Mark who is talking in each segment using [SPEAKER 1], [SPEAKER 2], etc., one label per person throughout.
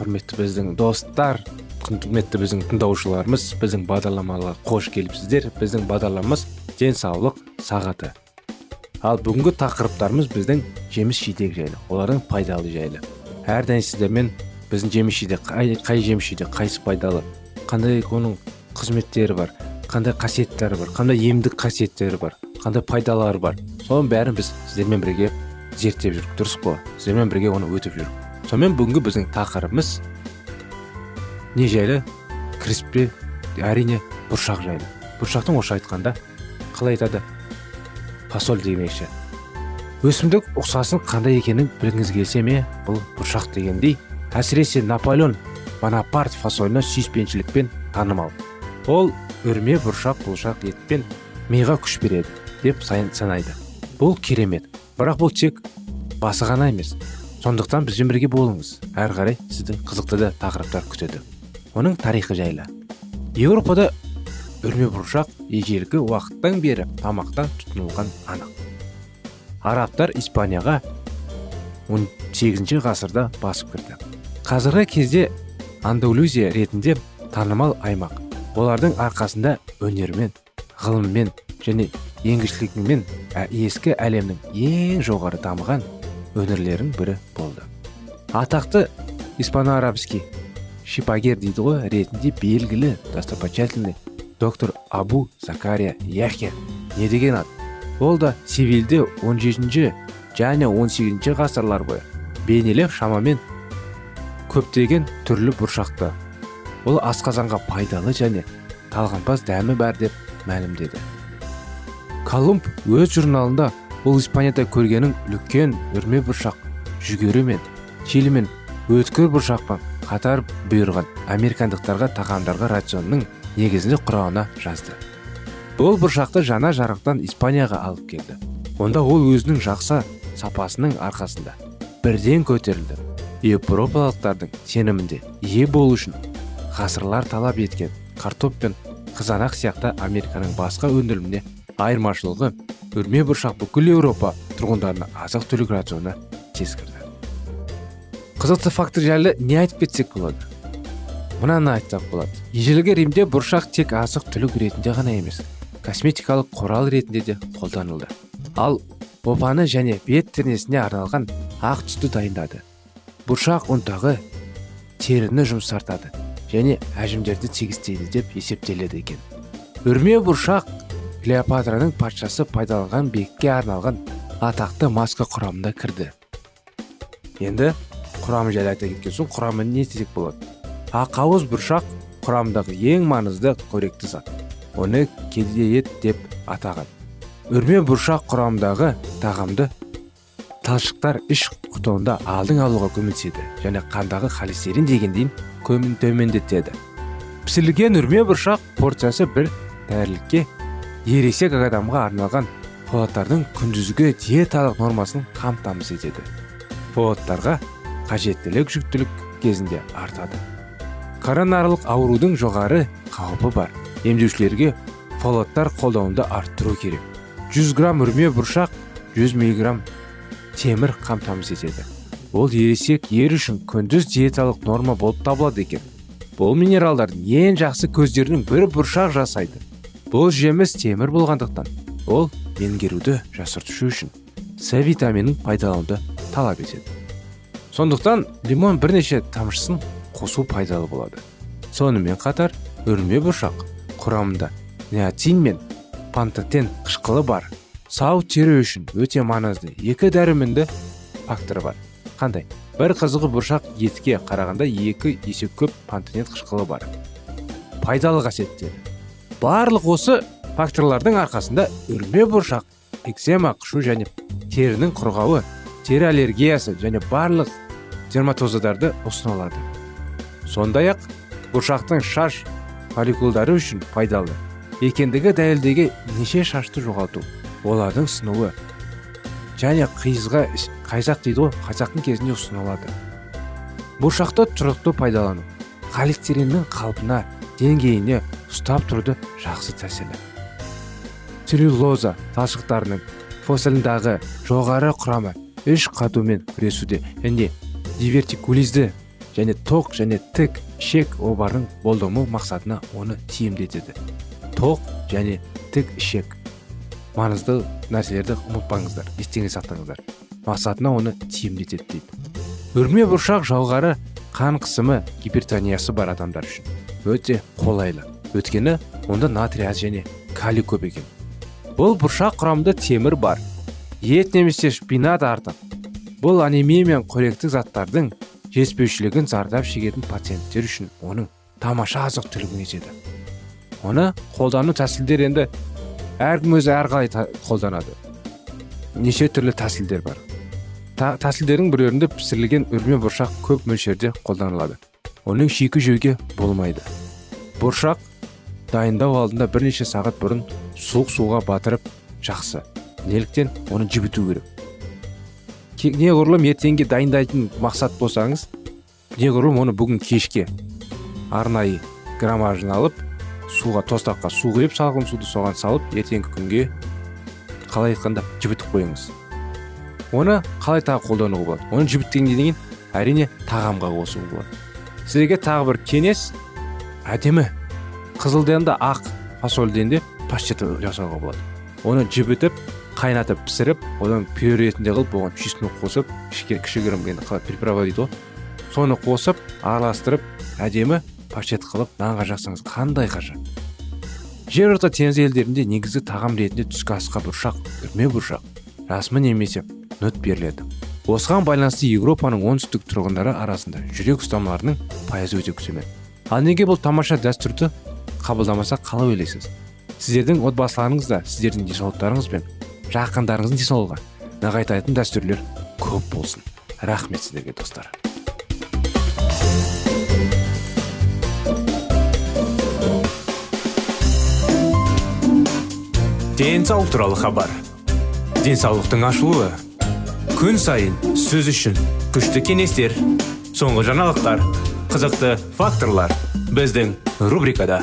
[SPEAKER 1] Құрметті біздің достар құрметті біздің тыңдаушыларымыз біздің бағдарламаға қош келіпсіздер. Біздің бағдарламамыз денсаулық сағаты. Ал бүгінгі тақырыптарымыз біздің жеміс жидек жайлы олардың пайдалы жайлы. Әрдайым сіздермен біздің жеміс жидек қай, қай жеміс жидек қайсы пайдалы қандай оның қызметтері бар қандай қасиеттері бар қандай емдік қасиеттері бар қандай пайдалары бар. Соның бәрін біз сіздермен бірге зерттеп жүрдік дұрыс қой? Сіздермен бірге оны өтіп жүрдік. Сонымен бүгінгі біздің тақырыбымыз не жайлы? Кіріспе әрине бұршақ жайлы. Бұршақтың орысша айтқанда қалай айтады? Фасоль демекші. Өсімдік ұқсасын қандай екенін білгіңіз келсе ме? Бұл бұршақ дегендей әсіресе наполеон бонапарт фасоліне сүйіспеншілікпен танымал. Ол үрме бұршақ бұлшақ етпен миға күш береді деп санайды. Бұл керемет. Бірақ бұл тек басы ғана емес. Сондықтан бізбен бірге болыңыз. Әрі қарай сіздің қызықты да тақырыптар күтеді. Оның тарихы жайлы. Еуропада үрме бұршақ ежелгі уақыттан бері тамақта тұтынылған анық. Арабтар испанияға 18 ғасырда басып кірді. Қазіргі кезде андалузия ретінде танымал аймақ. Олардың арқасында өнермен ғылыммен және еңгішілігімен ескі әлемнің ең жоғары дамыған өнерлерінің бірі болды. Атақты испано арабский шипагер дейді ғой ретінде белгілі достопочтительный доктор абу закария яхе не деген ат? Ол да севильде 17 және 18 ғасырлар бойы бейнелеп шамамен көптеген түрлі бұршақты. Ол асқазанға пайдалы және талғампаз дәмі бар деп мәлімдеді. Колумб өз журналында ол испанияда көргенін үлкен үрме бұршақ жүгері мен чили мен өткір бұршақпен қатар бұйырған американдықтарға тағамдарға рационның негізінде құрауына жазды. Бұл бұршақты жаңа жарықтан испанияға алып келді. Онда ол өзінің жақсы сапасының арқасында бірден көтерілді. Еуропалықтардың сенімінде ие болу үшін ғасырлар талап еткен картоп пен қызанақ сияқты американың басқа өндіріліміне айырмашылығы үрме бұршақ бүкіл еуропа тұрғындарына азық түлік рационына тез кірді қызықты фактор жайлы не айтып кетсек болады? Мынаны айтсақ болады? Ежелгі римде бұршақ тек азық түлік ретінде ғана емес косметикалық құрал ретінде де қолданылды. Ал опаны және бет тірнесіне арналған ақ түсті дайындады. Бұршақ ұнтағы теріні жұмсартады және әжімдерді тегістейді деп есептеледі екен. Үрме бұршақ клеопатраның патшасы пайдаланған бекке арналған атақты маска құрамында кірді. Енді құрамы жайлы айта кеткен соң құрамы не десек болады? Ақауыз бұршақ құрамындағы ең маңызды қоректі зат. Оны ет деп атаған. Үрме бұршақ құрамындағы тағамды талшықтар іш құтауында алдың алуға көмектеседі және қандағы холестерин дегендейін төмендетеді. Пісірілген үрме бұршақ порциясы бір дәрілікке ересек адамға арналған фолаттардың күндізгі диеталық нормасын қамтамасыз етеді. Фолаттарға қажеттілік жүктілік кезінде артады. Коронарлық аурудың жоғары қаупі бар. Емдеушілерге фолаттар қолдауында арттыру керек. 100 грамм үрме бұршақ 100 миллиграмм темір қамтамасыз етеді. Ол ересек ер үшін күндіз диеталық норма болып табылады екен. Бұл минералдардың ең жақсы көздерінің бір бұршақ жасайды. Бұл жеміс темір болғандықтан ол меңгеруді жасыртушы үшін с витаминін пайдалануды талап етеді. Сондықтан лимон бірнеше тамшысын қосу пайдалы болады. Сонымен қатар үрме бұршақ құрамында неотин мен пантотен қышқылы бар. Сау тері үшін өте маңызды екі дәріменді фактор бар. Қандай? Бір қызығы бұршақ етке қарағанда екі есе көп пантотен қышқылы бар. Пайдалы қасиеттері. Барлық осы факторлардың арқасында үрме бұршақ экзема қышу және терінің құрғауы тері аллергиясы және барлық дерматозадарды ұсынылады. Сондай ақ бұршақтың шаш фолликулдары үшін пайдалы. Екендігі дәлелдеген неше шашты жоғалту олардың сынуы және қиызға қайсақ дейді ғой қайсақтың кезінде ұсынылады. Бұршақты тұрақты пайдалану холестериннің қалпына деңгейіне ұстап тұруды жақсы тәсілі целлюлоза талшықтарының фосилындағы жоғары құрамы іш қатумен күресуде және дивертикулизді және тоқ және тік ішек обардың болдырмау мақсатына оны тиімді етеді тоқ және тік ішек. Маңызды нәрселерді ұмытпаңыздар естеңе сақтаңыздар. Мақсатына оны тиімді етеді дейді. Үрме бұршақ жоғары қан қысымы гипертониясы бар адамдар үшін. Өте қолайлы. Өйткені онда натрий аз және калий көп екен. Бұл бұршақ құрамында темір бар ет немесе шпинат артық. Бұл анемия мен қоректік заттардың жетіспеушілігін зардап шегетін пациенттер үшін оның тамаша азық түлігін етеді оны қолдану тәсілдері енді әркім өзі әрқалай қолданады. Неше түрлі тәсілдер бар. Тәсілдердің біреуінде пісірілген үрме бұршақ көп мөлшерде қолданылады. Оның шикі жеуге болмайды. Бұршақ дайындау алдында бірнеше сағат бұрын суық суға батырып жақсы неліктен оны жібіту керек. Неғұрлым ертеңге дайындайтын мақсат болсаңыз неғұрлым оны бүгін кешке арнайы граммажын алып суға тостаққа су құйып салқын суды соған салып ертеңгі күнге қалай айтқанда жібітіп қойыңыз. Оны қалай тағы қолдануға болады? Оны жібіткеннен кейін әрине тағамға қосуға болады. Сіздерге тағы бір кеңес әдемі қызылдан да ақ фасольден де паштет жасауға болады. Оны жібітіп қайнатып пісіріп одан пюре ретінде қылып оған чеснок қосып кішігірім енді қалай приправа дейді ғой. Соны қосып араластырып әдемі паштет қылып нанға жақсаңыз қандай ғажап орта теңіз елдерінде негізгі тағам ретінде түскі асқа бұршақ үрме бұршақ жасмын немесе нүт беріледі. Осыған байланысты еуропаның оңтүстік тұрғындары арасында жүрек ұстамаларының пайызы өте төмен ал неге бұл тамаша дәстүрді қабылдамаса қалай ойлайсыз? Сіздердің отбасыларыңыз да сіздердің денсаулықтарыңыз бен жақындарыңыздың денсаулығы нығайтатын дәстүрлер көп болсын. Рахмет сіздерге достар.
[SPEAKER 2] Денсаулық туралы хабар. Денсаулықтың ашылуы күн сайын сөз үшін күшті кеңестер соңғы жаңалықтар қызықты факторлар біздің рубрикада.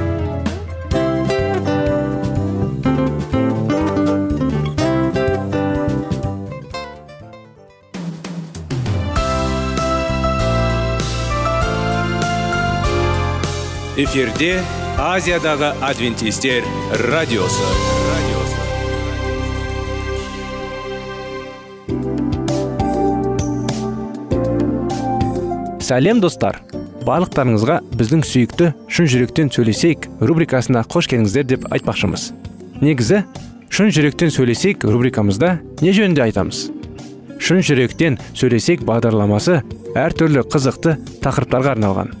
[SPEAKER 2] эфирде азиядағы адвентистер радиосы. Сәлем достар. Барлықтарыңызға біздің сүйікті шын жүректен сөйлесейік рубрикасына қош келдіңіздер деп айтпақшымыз. Негізі шын жүректен сөйлесейік рубрикамызда не жөнінде айтамыз? Шын жүректен сөйлесек бағдарламасы әртүрлі қызықты тақырыптарға арналған.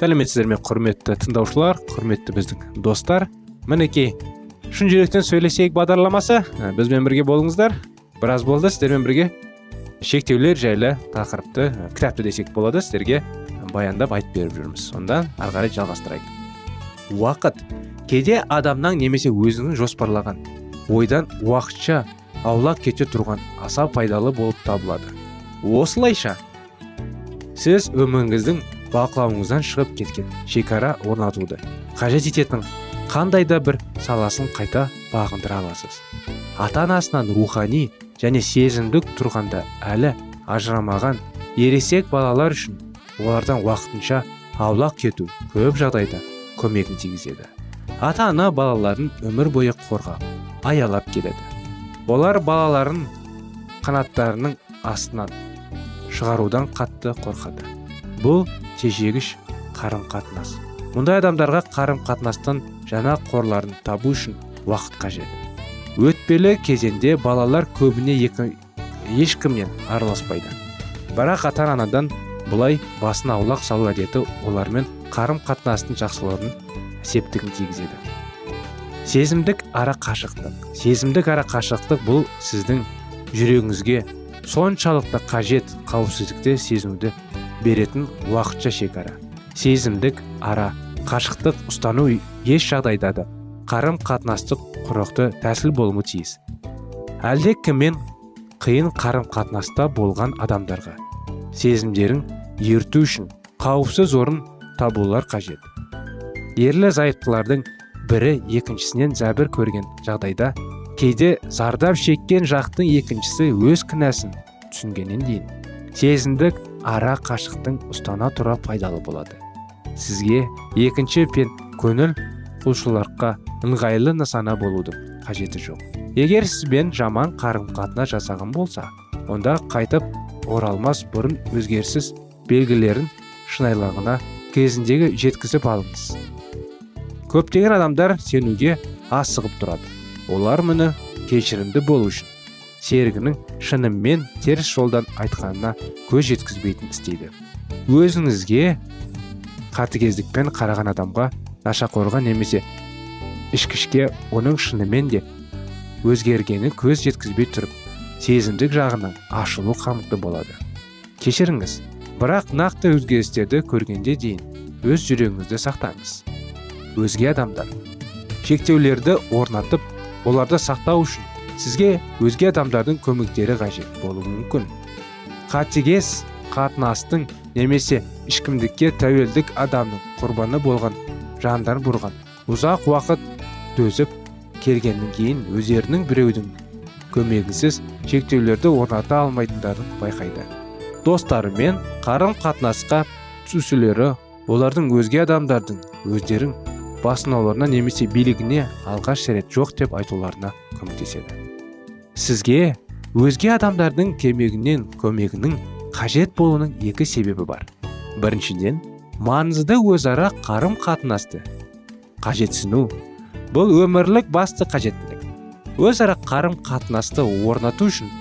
[SPEAKER 2] Сәлеметсіздер ме құрметті тыңдаушылар құрметті біздің достар? Мінекей шын жүректен сөйлесейік бағдарламасы. Ә, бізбен бірге болыңыздар. Біраз болды сіздермен бірге шектеулер жайлы тақырыпты ә, кітапты десек болады сіздерге баяндап айтып беріп жүрміз. Сонда ары қарай жалғастырайық. Уақыт. Кейде адамның немесе өзінің жоспарлаған ойдан уақытша аулақ кете тұрған аса пайдалы болып табылады. Осылайша сіз өміріңіздің бақылауыңыздан шығып кеткен шекара орнатуды қажет ететін қандай да бір саласын қайта бағындыра аласыз. Ата анасынан рухани және сезімдік тұрғанда әлі ажырамаған ересек балалар үшін олардан уақытынша аулақ кету көп жағдайда көмегін тигізеді. Ата ана балаларын өмір бойы қорғап аялап келеді. Олар балаларын қанаттарының астынан шығарудан қатты қорқады. Бұл тежегіш қарым қатынас мұндай адамдарға қарым қатынастан жаңа қорларын табу үшін уақыт қажет. Өтпелі кезеңде балалар көбіне екі, ешкімнен араласпайды. Бірақ ата анадан бұлай басын аулақ салу әдеті олармен қарым қатынастың жақсылығын септігін тигізеді. Сезімдік ара қашықтық. Сезімдік ара қашықтық бұл сіздің жүрегіңізге соншалықты қажет қауіпсіздікті сезінуді беретін уақытша шекара сезімдік ара қашықтық ұстану еш жағдайда да қарым қатынастық құрықты тәсіл болуы тиіс. Әлде кіммен қиын қарым қатынаста болған адамдарға сезімдерін ерту үшін қауіпсіз орын табулар қажет? Ерлі зайыптылардың бірі екіншісінен зәбір көрген жағдайда кейде зардап шеккен жақтың екіншісі өз кінәсін түсінгеннен дейін сезімдік ара қашықтың ұстана тұра пайдалы болады. Сізге екінші пен көңіл құлшылыққа ыңғайлы нысана болудың қажеті жоқ. Егер сізбен жаман қарым қатынас жасаған болса онда қайтып оралмас бұрын өзгерсіз белгілерін шынайлығына кезіндегі жеткізіп алыңыз. Көптеген адамдар сенуге асығып тұрады. Олар мұны кешірімді болу үшін. Серігінің шынымен теріс жолдан айтқанына көз жеткізбейтін істейді. Өзіңізге қатыгездікпен қараған адамға нашақорға немесе ішкішке оның шынымен де өзгергені көз жеткізбей тұрып сезімдік жағынан ашылу қамықты болады. Кешіріңіз бірақ нақты өзгерістерді көргенде дейін өз жүрегіңізді сақтаңыз. Өзге адамдар шектеулерді орнатып оларды сақтау үшін сізге өзге адамдардың көмектері қажет болуы мүмкін қатыгез қатынастың немесе ешкімдікке тәуелдік адамның құрбаны болған жандар бұрған ұзақ уақыт төзіп келгеннен кейін өздерінің біреудің көмегінсіз шектеулерді орната алмайтындарын байқайды достарымен қарым қатынасқа түсушілері олардың өзге адамдардың өздерін басынауларына немесе билігіне алғаш рет жоқ деп айтуларына көмектеседі. Сізге өзге адамдардың кемегінен көмегінің қажет болуының екі себебі бар. Біріншіден маңызды өзара қарым қатынасты қажетсіну. Бұл өмірлік басты қажеттілік. Өзара қарым қатынасты орнату үшін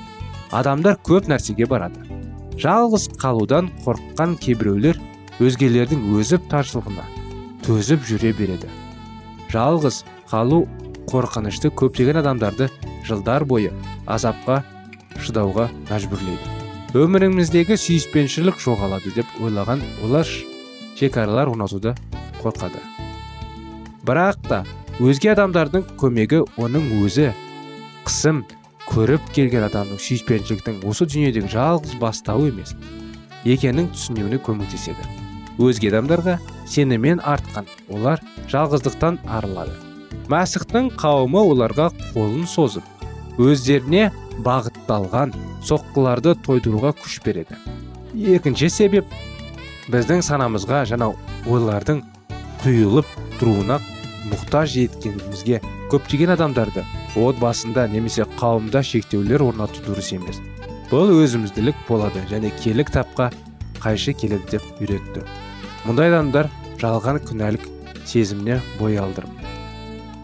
[SPEAKER 2] адамдар көп нәрсеге барады. Жалғыз қалудан қорыққан кейбіреулер өзгелердің өзіп таршылығына төзіп жүре береді. Жалғыз қалу қорқынышты көптеген адамдарды жылдар бойы азапқа шыдауға мәжбүрлейді.
[SPEAKER 1] Өміріңіздегі сүйіспеншілік жоғалады деп ойлаған олар шекаралар орнатуды қорқады. Бірақ та өзге адамдардың көмегі оның өзі қысым көріп келген адамның сүйіспеншіліктің осы дүниедегі жалғыз бастауы емес екенін түсінуіне көмектеседі. Өзге адамдарға сеніммен артқан. Олар жалғыздықтан арылады. Мәсіхтің қауымы оларға қолын созып өздеріне бағытталған соққыларды тойдыруға күш береді. Екінші себеп біздің санамызға жаңа ойлардың құйылып тұруына мұқтаж еткенімізге көптеген адамдарды отбасында немесе қауымда шектеулер орнату дұрыс емес. Бұл өзімізділік болады және келі кітапқа қайшы келеді деп үйретті. Мұндай адамдар жалған күнәлік сезіміне бой алдырып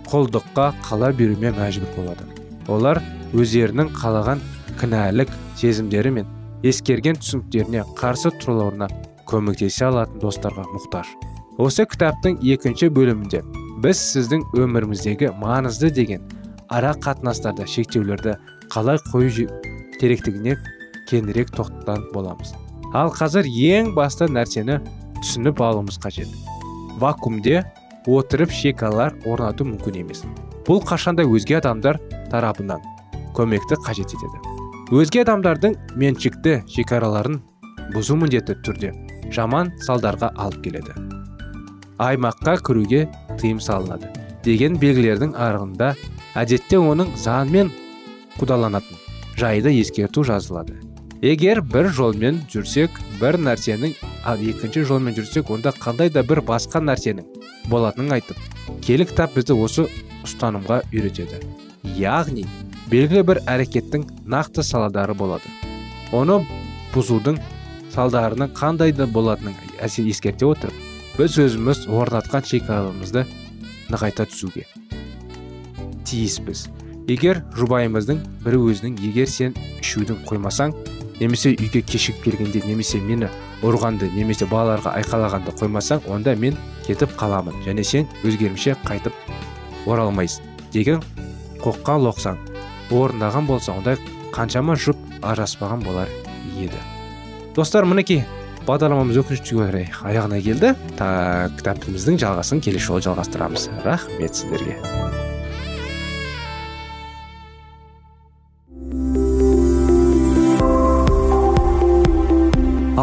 [SPEAKER 1] құлдыққа қала беруге мәжбүр болады. Олар өздерінің қалаған кінәлік сезімдері мен ескерген түсініктеріне қарсы тұруларына көмектесе алатын достарға мұқтаж. Осы кітаптың екінші бөлімінде біз сіздің өміріміздегі маңызды деген ара қатынастарда шектеулерді қалай қою керектігіне кеңірек тоқтатан боламыз. Ал қазір ең басты нәрсені түсініп алуымыз қажет. Вакуумде отырып шекаралар орнату мүмкін емес. Бұл қашанда өзге адамдар тарапынан көмекті қажет етеді. Өзге адамдардың меншікті шекараларын бұзу міндетті түрде жаман салдарға алып келеді. Аймаққа кіруге тыйым салынады деген белгілердің арығында әдетте оның заңмен қудаланатын жайды ескерту жазылады. Егер бір жолмен жүрсек бір нәрсенің ал екінші жолмен жүрсек онда қандай да бір басқа нәрсенің болатынын айтып келі кітап бізді осы ұстанымға үйретеді. Яғни белгілі бір әрекеттің нақты саладары болады. Оны бұзудың салдарының қандай да болатынын ескерте отырып біз өзіміз орнатқан шекараларымызды нығайта түсуге тиіспіз. Егер жұбайымыздың бірі өзінің егер сен ішудің қоймасаң немесе үйге кешігіп келгенде немесе мені ұрғанды немесе балаларға айқалағанды қоймасаң онда мен кетіп қаламын. Және сен өзгерімше қайтып оралмайсың. Деген қоққа лоқсаң орындаған болса онда қаншама жұп ажыраспаған болар еді. Достар мінекей бағдарламамыз өкінішке орай аяғына келді. Та кітабымыздың жалғасын келесі жолы жалғастырамыз. Рахмет сіздерге.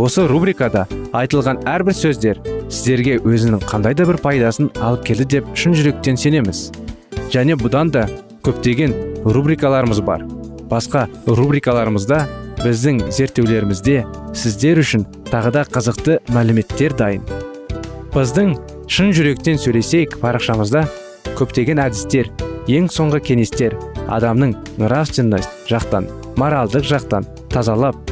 [SPEAKER 2] осы рубрикада айтылған әрбір сөздер сіздерге өзінің қандай да бір пайдасын алып келді деп шын жүректен сенеміз. Және бұдан да көптеген рубрикаларымыз бар. Басқа рубрикаларымызда біздің зерттеулерімізде сіздер үшін тағы да қызықты мәліметтер дайын. Біздің шын жүректен сөйлесейік парақшамызда көптеген әдістер ең соңғы кеңестер адамның нравственность жақтан моральдық жақтан тазалап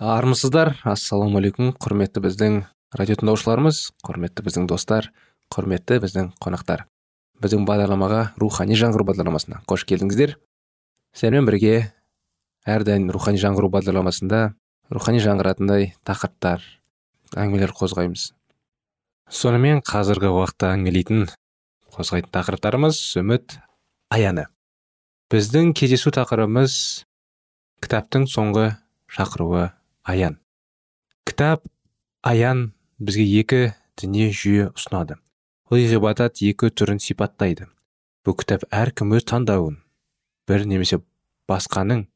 [SPEAKER 1] Армысыздар ассалаумағалейкум құрметті біздің радио тыңдаушыларымыз құрметті біздің достар құрметті біздің қонақтар. Біздің бағдарламаға рухани жаңғыру бағдарламасына қош келдіңіздер. Сіздермен бірге әрдайым рухани жаңғыру бағдарламасында рухани жаңғыратындай тақырыптар әңгімелер қозғаймыз. Сонымен қазіргі уақытта әңгімелейтін қозғайтын тақырыптарымыз үміт аяны. Біздің кездесу тақырыбымыз кітаптың соңғы шақыруы аян. Кітап аян бізге екі діни жүйе ұсынады. Бұл ғибадат екі түрін сипаттайды. Бұл кітап әркім өз таңдауын бір немесе басқаның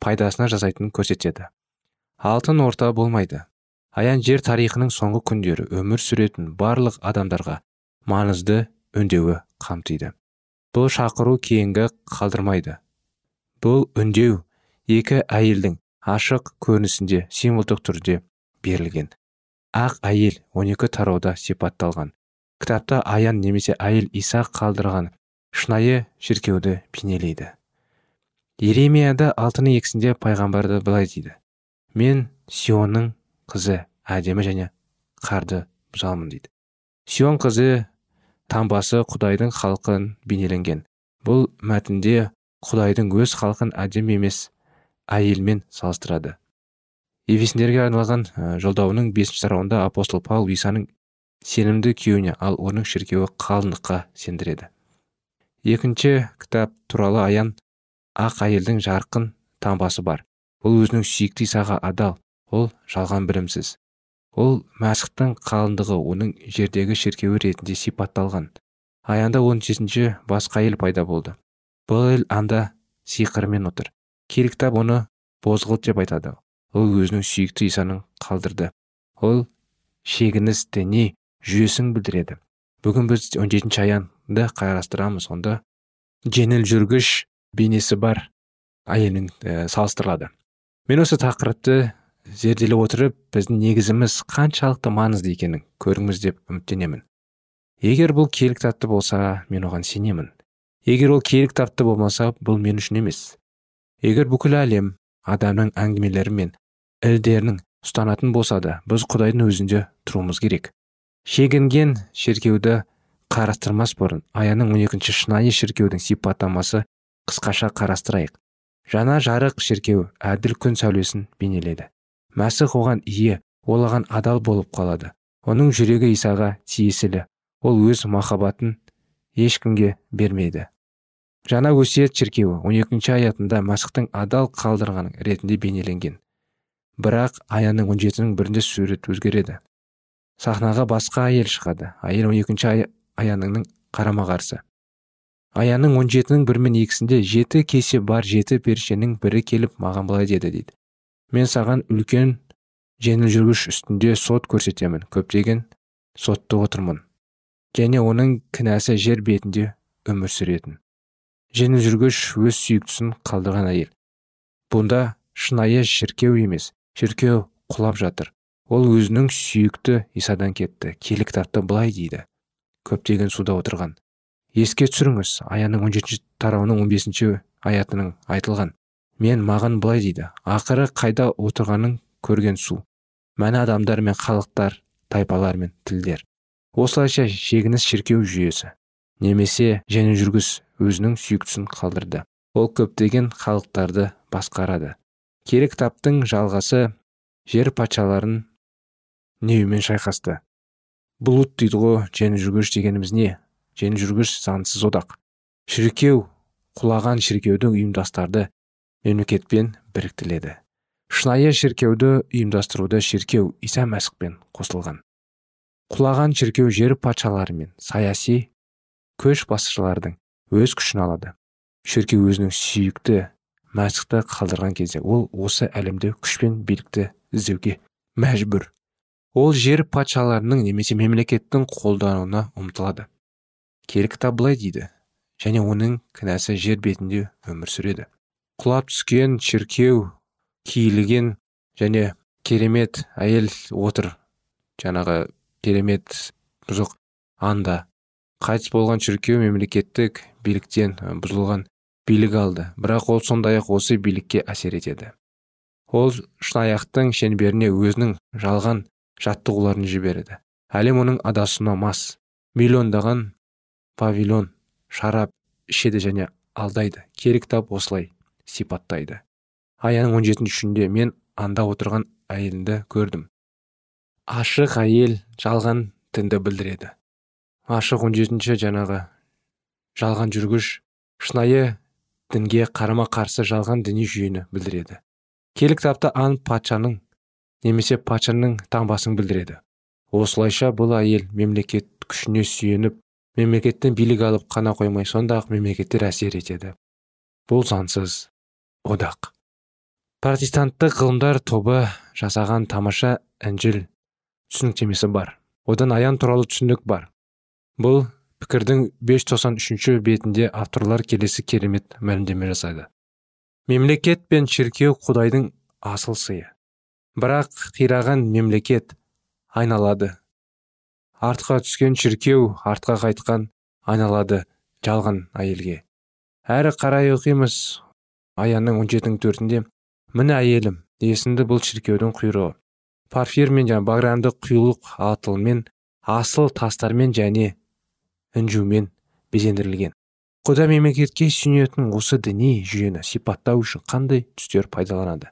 [SPEAKER 1] пайдасына жасайтынын көрсетеді. Алтын орта болмайды. Аян жер тарихының соңғы күндері өмір сүретін барлық адамдарға маңызды үндеуі қамтиды. Бұл шақыру кейінгі қалдырмайды. Бұл үндеу екі әйелдің ашық көрінісінде символдық түрде берілген. Ақ әйел 12 тарауда сипатталған. Кітапта аян немесе әйел иса қалдырған шынайы шіркеуді бейнелейді. Еремияда алтының екісінде пайғамбарды былай дейді. Мен сионның қызы әдемі және қарды бұзамын дейді. Сион қызы таңбасы құдайдың халқын бейнеленген. Бұл мәтінде құдайдың өз халқын әдемі емес әйелмен салыстырады. Ефесіндерге арналған жолдауының бесінші тарауында апостол павел исаның сенімді күйеуіне ал оның шіркеуі қалыңдыққа сендіреді екінші кітап туралы аян ақ әйелдің жарқын таңбасы бар ол өзінің сүйікті исаға адал ол жалған білімсіз. Ол мәсіхтің қалыңдығы оның жердегі шіркеуі ретінде сипатталған. Аянда он жетінші басқа әйел пайда болды. Бұл әйел анда сиқырымен отыр. Киелі кітап оны бозғылт деп айтады. Ол өзінің сүйікті исаның қалдырды. Ол шегініс діни жүйесін білдіреді. Бүгін біз он жетінші аянды қарастырамыз. Онда жеңіл жүргіш бейнесі бар әйелмен ә, салыстырылады. Мен осы тақырыпты зерделей отырып біздің негізіміз қаншалықты маңызды екенін көріңіз деп үміттенемін. Егер бұл киелі кітапты болса мен оған сенемін. Егер ол киелі кітапты болмаса бұл мен үшін емес. Егер бүкіл әлем адамның әңгімелері мен ілдерінің ұстанатын болса да біз құдайдың өзінде тұруымыз керек. Шегінген шіркеуді қарастырмас бұрын аяның 12 шынайы шіркеудің сипаттамасы қысқаша қарастырайық. Жаңа жарық шіркеу әділ күн сәулесін бейнеледі мәсіх оған ие ол оған адал болып қалады. Оның жүрегі исаға тиесілі ол өз махаббатын ешкімге бермейді. Жаңа өсиет шіркеуі 12 аятында мәсіхтің адал қалдырған ретінде бейнеленген. Бірақ аяның 17-нің бірінде сурет өзгереді. Сахнаға басқа әйел шығады. Әйел 12 аянының қарама қарсы. Аяның он жетінің бір мен екісінде жеті кесе бар жеті періштенің бірі келіп маған былай деді дейді. Мен саған үлкен жеңіл жүргіш үстінде сот көрсетемін көптеген сотты отырмын. Және оның кінәсі жер бетінде өмір сүретін жеңіл жүргіш өз сүйіктісін қалдырған әйел. Бұнда шынайы шіркеу емес шіркеу құлап жатыр. Ол өзінің сүйікті исадан кетті киелі кітапта былай дейді. Көптеген суда отырған. Еске түсіріңіз аяның 17 жетінші тарауының 15 бесінші аятының айтылған. Мен маған былай дейді ақыры қайда отырғанын көрген су. Мәні адамдар мен халықтар тайпалар мен тілдер. Осылайша шегініс шіркеу жүйесі. Немесе және жүргіс өзінің сүйіктісін қалдырды. Ол көптеген халықтарды басқарады. Кері кітаптың жалғасы жер патшаларын неумен шайқасты. Бұлыт дейді ғой және жүргіш дегеніміз не? Жеңіл жүргіш заңсыз одақ. Шіркеу құлаған шіркеуді ұйымдастарды мемлекетпен біріктіреді шынайы шіркеуді ұйымдастыруды шіркеу иса мәсіхпен қосылған. Құлаған шіркеу жер патшалары мен саяси көш басшылардың өз күшін алады. Шіркеу өзінің сүйікті мәсіхті қалдырған кезде ол осы әлемде күш пен билікті іздеуге мәжбүр. Ол жер патшаларының немесе мемлекеттің қолдануына ұмтылады. Киелі кітап былай дейді және оның кінәсі жер бетінде өмір сүреді. Құлап түскен шіркеу киілген және керемет әйел отыр. Жаңағы керемет бұзық анда. Қайтыс болған шіркеу мемлекеттік биліктен бұзылған билік алды. Бірақ ол сондай ақ осы билікке әсер етеді. Ол шынаяқтың шеңберіне өзінің жалған жаттығуларын жібереді. Әлем оның адасуына мас. Миллиондаған павильон шарап ішеді және алдайды. Керек тап осылай сипаттайды. Аяның он жетінші мен анда отырған әйелді көрдім. Ашық әйел жалған дінді білдіреді. Ашық он жетінші жаңағы. Жалған жүргіш шынайы дінге қарама қарсы жалған діни жүйені білдіреді. Келі кітапта ан патшаның немесе патшаның таңбасын білдіреді. Осылайша бұл әйел мемлекет күшіне сүйеніп мемлекеттен билік алып қана қоймай сондай ақ мемлекеттер әсер етеді. Бұл заңсыз одақ. Протестанттық ғылымдар тобы жасаған тамаша інжіл түсініктемесі бар. Одан аян туралы түсінік бар. Бұл пікірдің 593 бетінде авторлар келесі керемет мәлімдеме жасайды. Мемлекет пен шіркеу құдайдың асыл сыйы. Бірақ қираған мемлекет айналады. Артқа түскен шіркеу артқа қайтқан айналады жалған әйелге. Әрі қарай оқимыз аянның он жетінің төртінде міне әйелім есімді бұл шіркеудің құйрығы. Парфирмен және багрянды құйылық алтынмен асыл тастармен және інжумен безендірілген. Құда мемлекетке сүйенетін осы діни жүйені сипаттау үшін қандай түстер пайдаланады?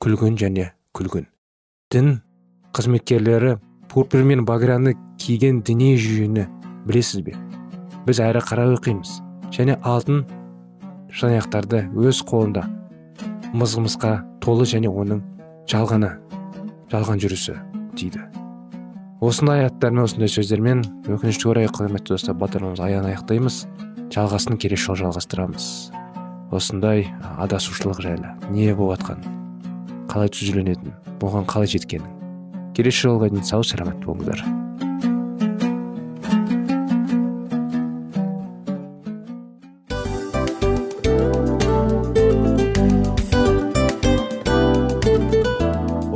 [SPEAKER 1] Күлгін және күлгін. Дін қызметкерлері пурпур мен багряны киген діни жүйені білесіз бе? Біз әрі қарай оқимыз. Және алтын шанаяқтарды өз қолында мызғымызға толы және оның жалғаны жалған жүрісі дейді. Осындай аяттармен осындай сөздермен өкінішке орай құрметті достар бағдарламамызды аян аяқтаймыз. Жалғасын келесі жолы жалғастырамыз. Осындай адасушылық жайлы не болып қалай түзеленетінін бұған қалай жеткенін. Келесі жолға дейін сау саламат болыңыздар.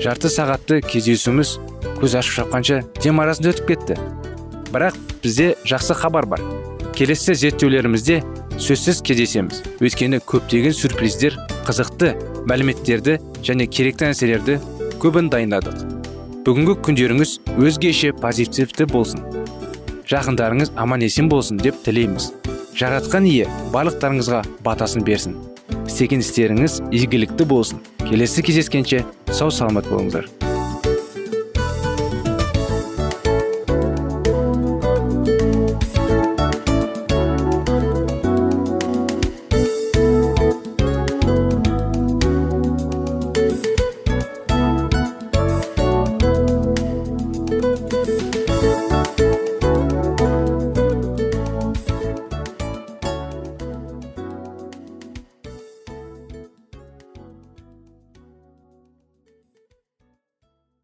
[SPEAKER 2] Жарты сағатты кездесуіміз көз ашып шапқанша дем арасында өтіп кетті. Бірақ бізде жақсы хабар бар. Келесі зерттеулерімізде сөзсіз кездесеміз. Өйткені көптеген сюрприздер қызықты мәліметтерді және керекті нәрселерді көбін дайындадық. Бүгінгі күндеріңіз өзгеше позитивті болсын. Жақындарыңыз аман есен болсын деп тілейміз. Жаратқан ие барлықтарыңызға батасын берсін. Істеген істеріңіз игілікті болсын. Келесі кездескенше сау саламат болыңыздар.